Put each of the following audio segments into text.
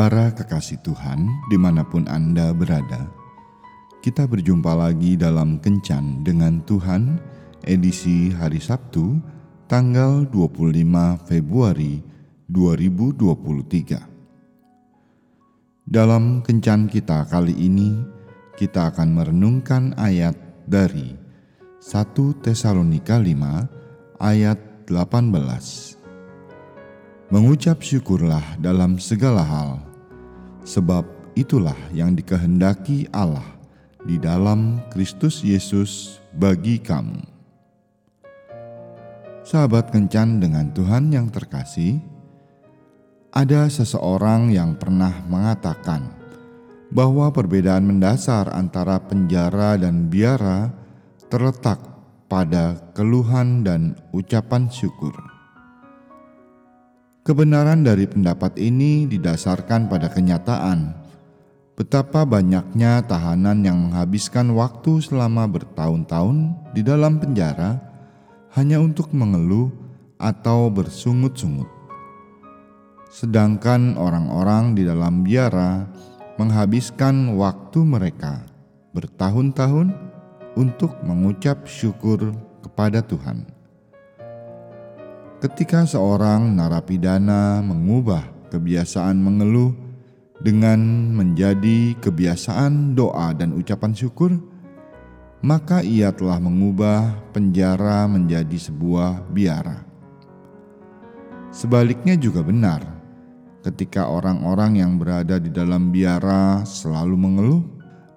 Para kekasih Tuhan, di mana pun Anda berada, kita berjumpa lagi dalam Kencan dengan Tuhan, edisi hari Sabtu, tanggal 25 Februari 2023. Dalam Kencan kita kali ini, kita akan merenungkan ayat dari 1 Tesalonika 5 ayat 18. Mengucap syukurlah dalam segala hal, sebab itulah yang dikehendaki Allah di dalam Kristus Yesus bagi kamu. Sahabat kencan dengan Tuhan yang terkasih, ada seseorang yang pernah mengatakan bahwa perbedaan mendasar antara penjara dan biara terletak pada keluhan dan ucapan syukur. Kebenaran dari pendapat ini didasarkan pada kenyataan betapa banyaknya tahanan yang menghabiskan waktu selama bertahun-tahun di dalam penjara hanya untuk mengeluh atau bersungut-sungut. Sedangkan orang-orang di dalam biara menghabiskan waktu mereka bertahun-tahun untuk mengucap syukur kepada Tuhan. Ketika seorang narapidana mengubah kebiasaan mengeluh dengan menjadi kebiasaan doa dan ucapan syukur, maka ia telah mengubah penjara menjadi sebuah biara. Sebaliknya juga benar, ketika orang-orang yang berada di dalam biara selalu mengeluh,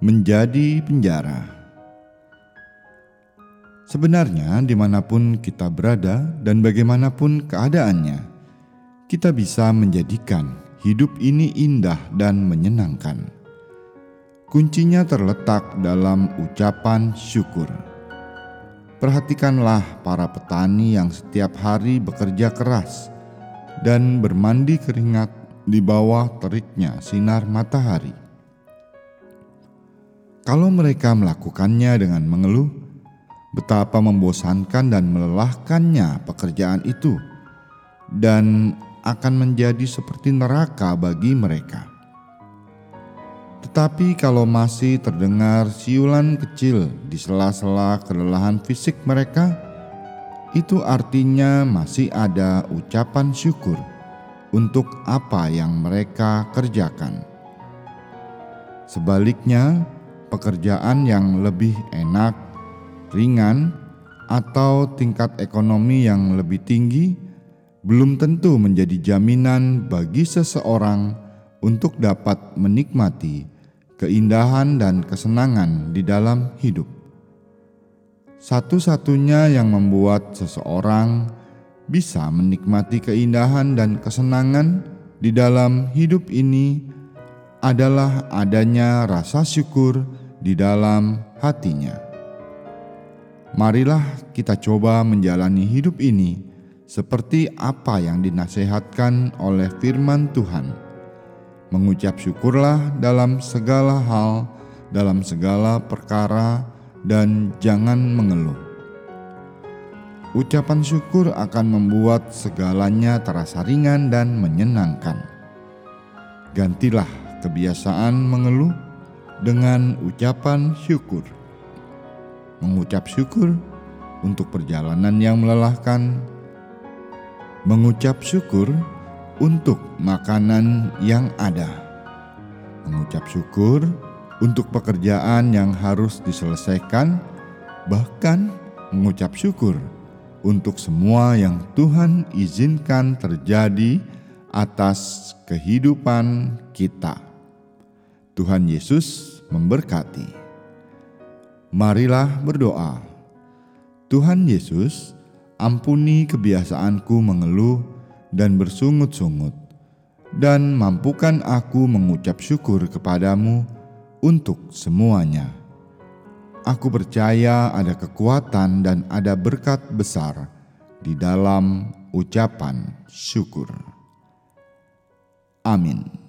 menjadi penjara. Sebenarnya, di mana pun kita berada dan bagaimanapun keadaannya, kita bisa menjadikan hidup ini indah dan menyenangkan. Kuncinya terletak dalam ucapan syukur. Perhatikanlah para petani yang setiap hari bekerja keras dan bermandi keringat di bawah teriknya sinar matahari. Kalau mereka melakukannya dengan mengeluh, betapa membosankan dan melelahkannya pekerjaan itu, dan akan menjadi seperti neraka bagi mereka. Tetapi kalau masih terdengar siulan kecil di sela-sela kelelahan fisik mereka, itu artinya masih ada ucapan syukur untuk apa yang mereka kerjakan. Sebaliknya, pekerjaan yang lebih enak ringan, atau tingkat ekonomi yang lebih tinggi belum tentu menjadi jaminan bagi seseorang untuk dapat menikmati keindahan dan kesenangan di dalam hidup. Satu-satunya yang membuat seseorang bisa menikmati keindahan dan kesenangan di dalam hidup ini adalah adanya rasa syukur di dalam hatinya. Marilah kita coba menjalani hidup ini seperti apa yang dinasehatkan oleh firman Tuhan. Mengucap syukurlah dalam segala hal, dalam segala perkara, dan jangan mengeluh. Ucapan syukur akan membuat segalanya terasa ringan dan menyenangkan. Gantilah kebiasaan mengeluh dengan ucapan syukur mengucap syukur untuk perjalanan yang melelahkan, mengucap syukur untuk makanan yang ada, mengucap syukur untuk pekerjaan yang harus diselesaikan, bahkan mengucap syukur untuk semua yang Tuhan izinkan terjadi atas kehidupan kita. Tuhan Yesus memberkati. Marilah berdoa. Tuhan Yesus, ampuni kebiasaanku mengeluh dan bersungut-sungut, dan mampukan aku mengucap syukur kepadamu untuk semuanya. Aku percaya ada kekuatan dan ada berkat besar di dalam ucapan syukur. Amin.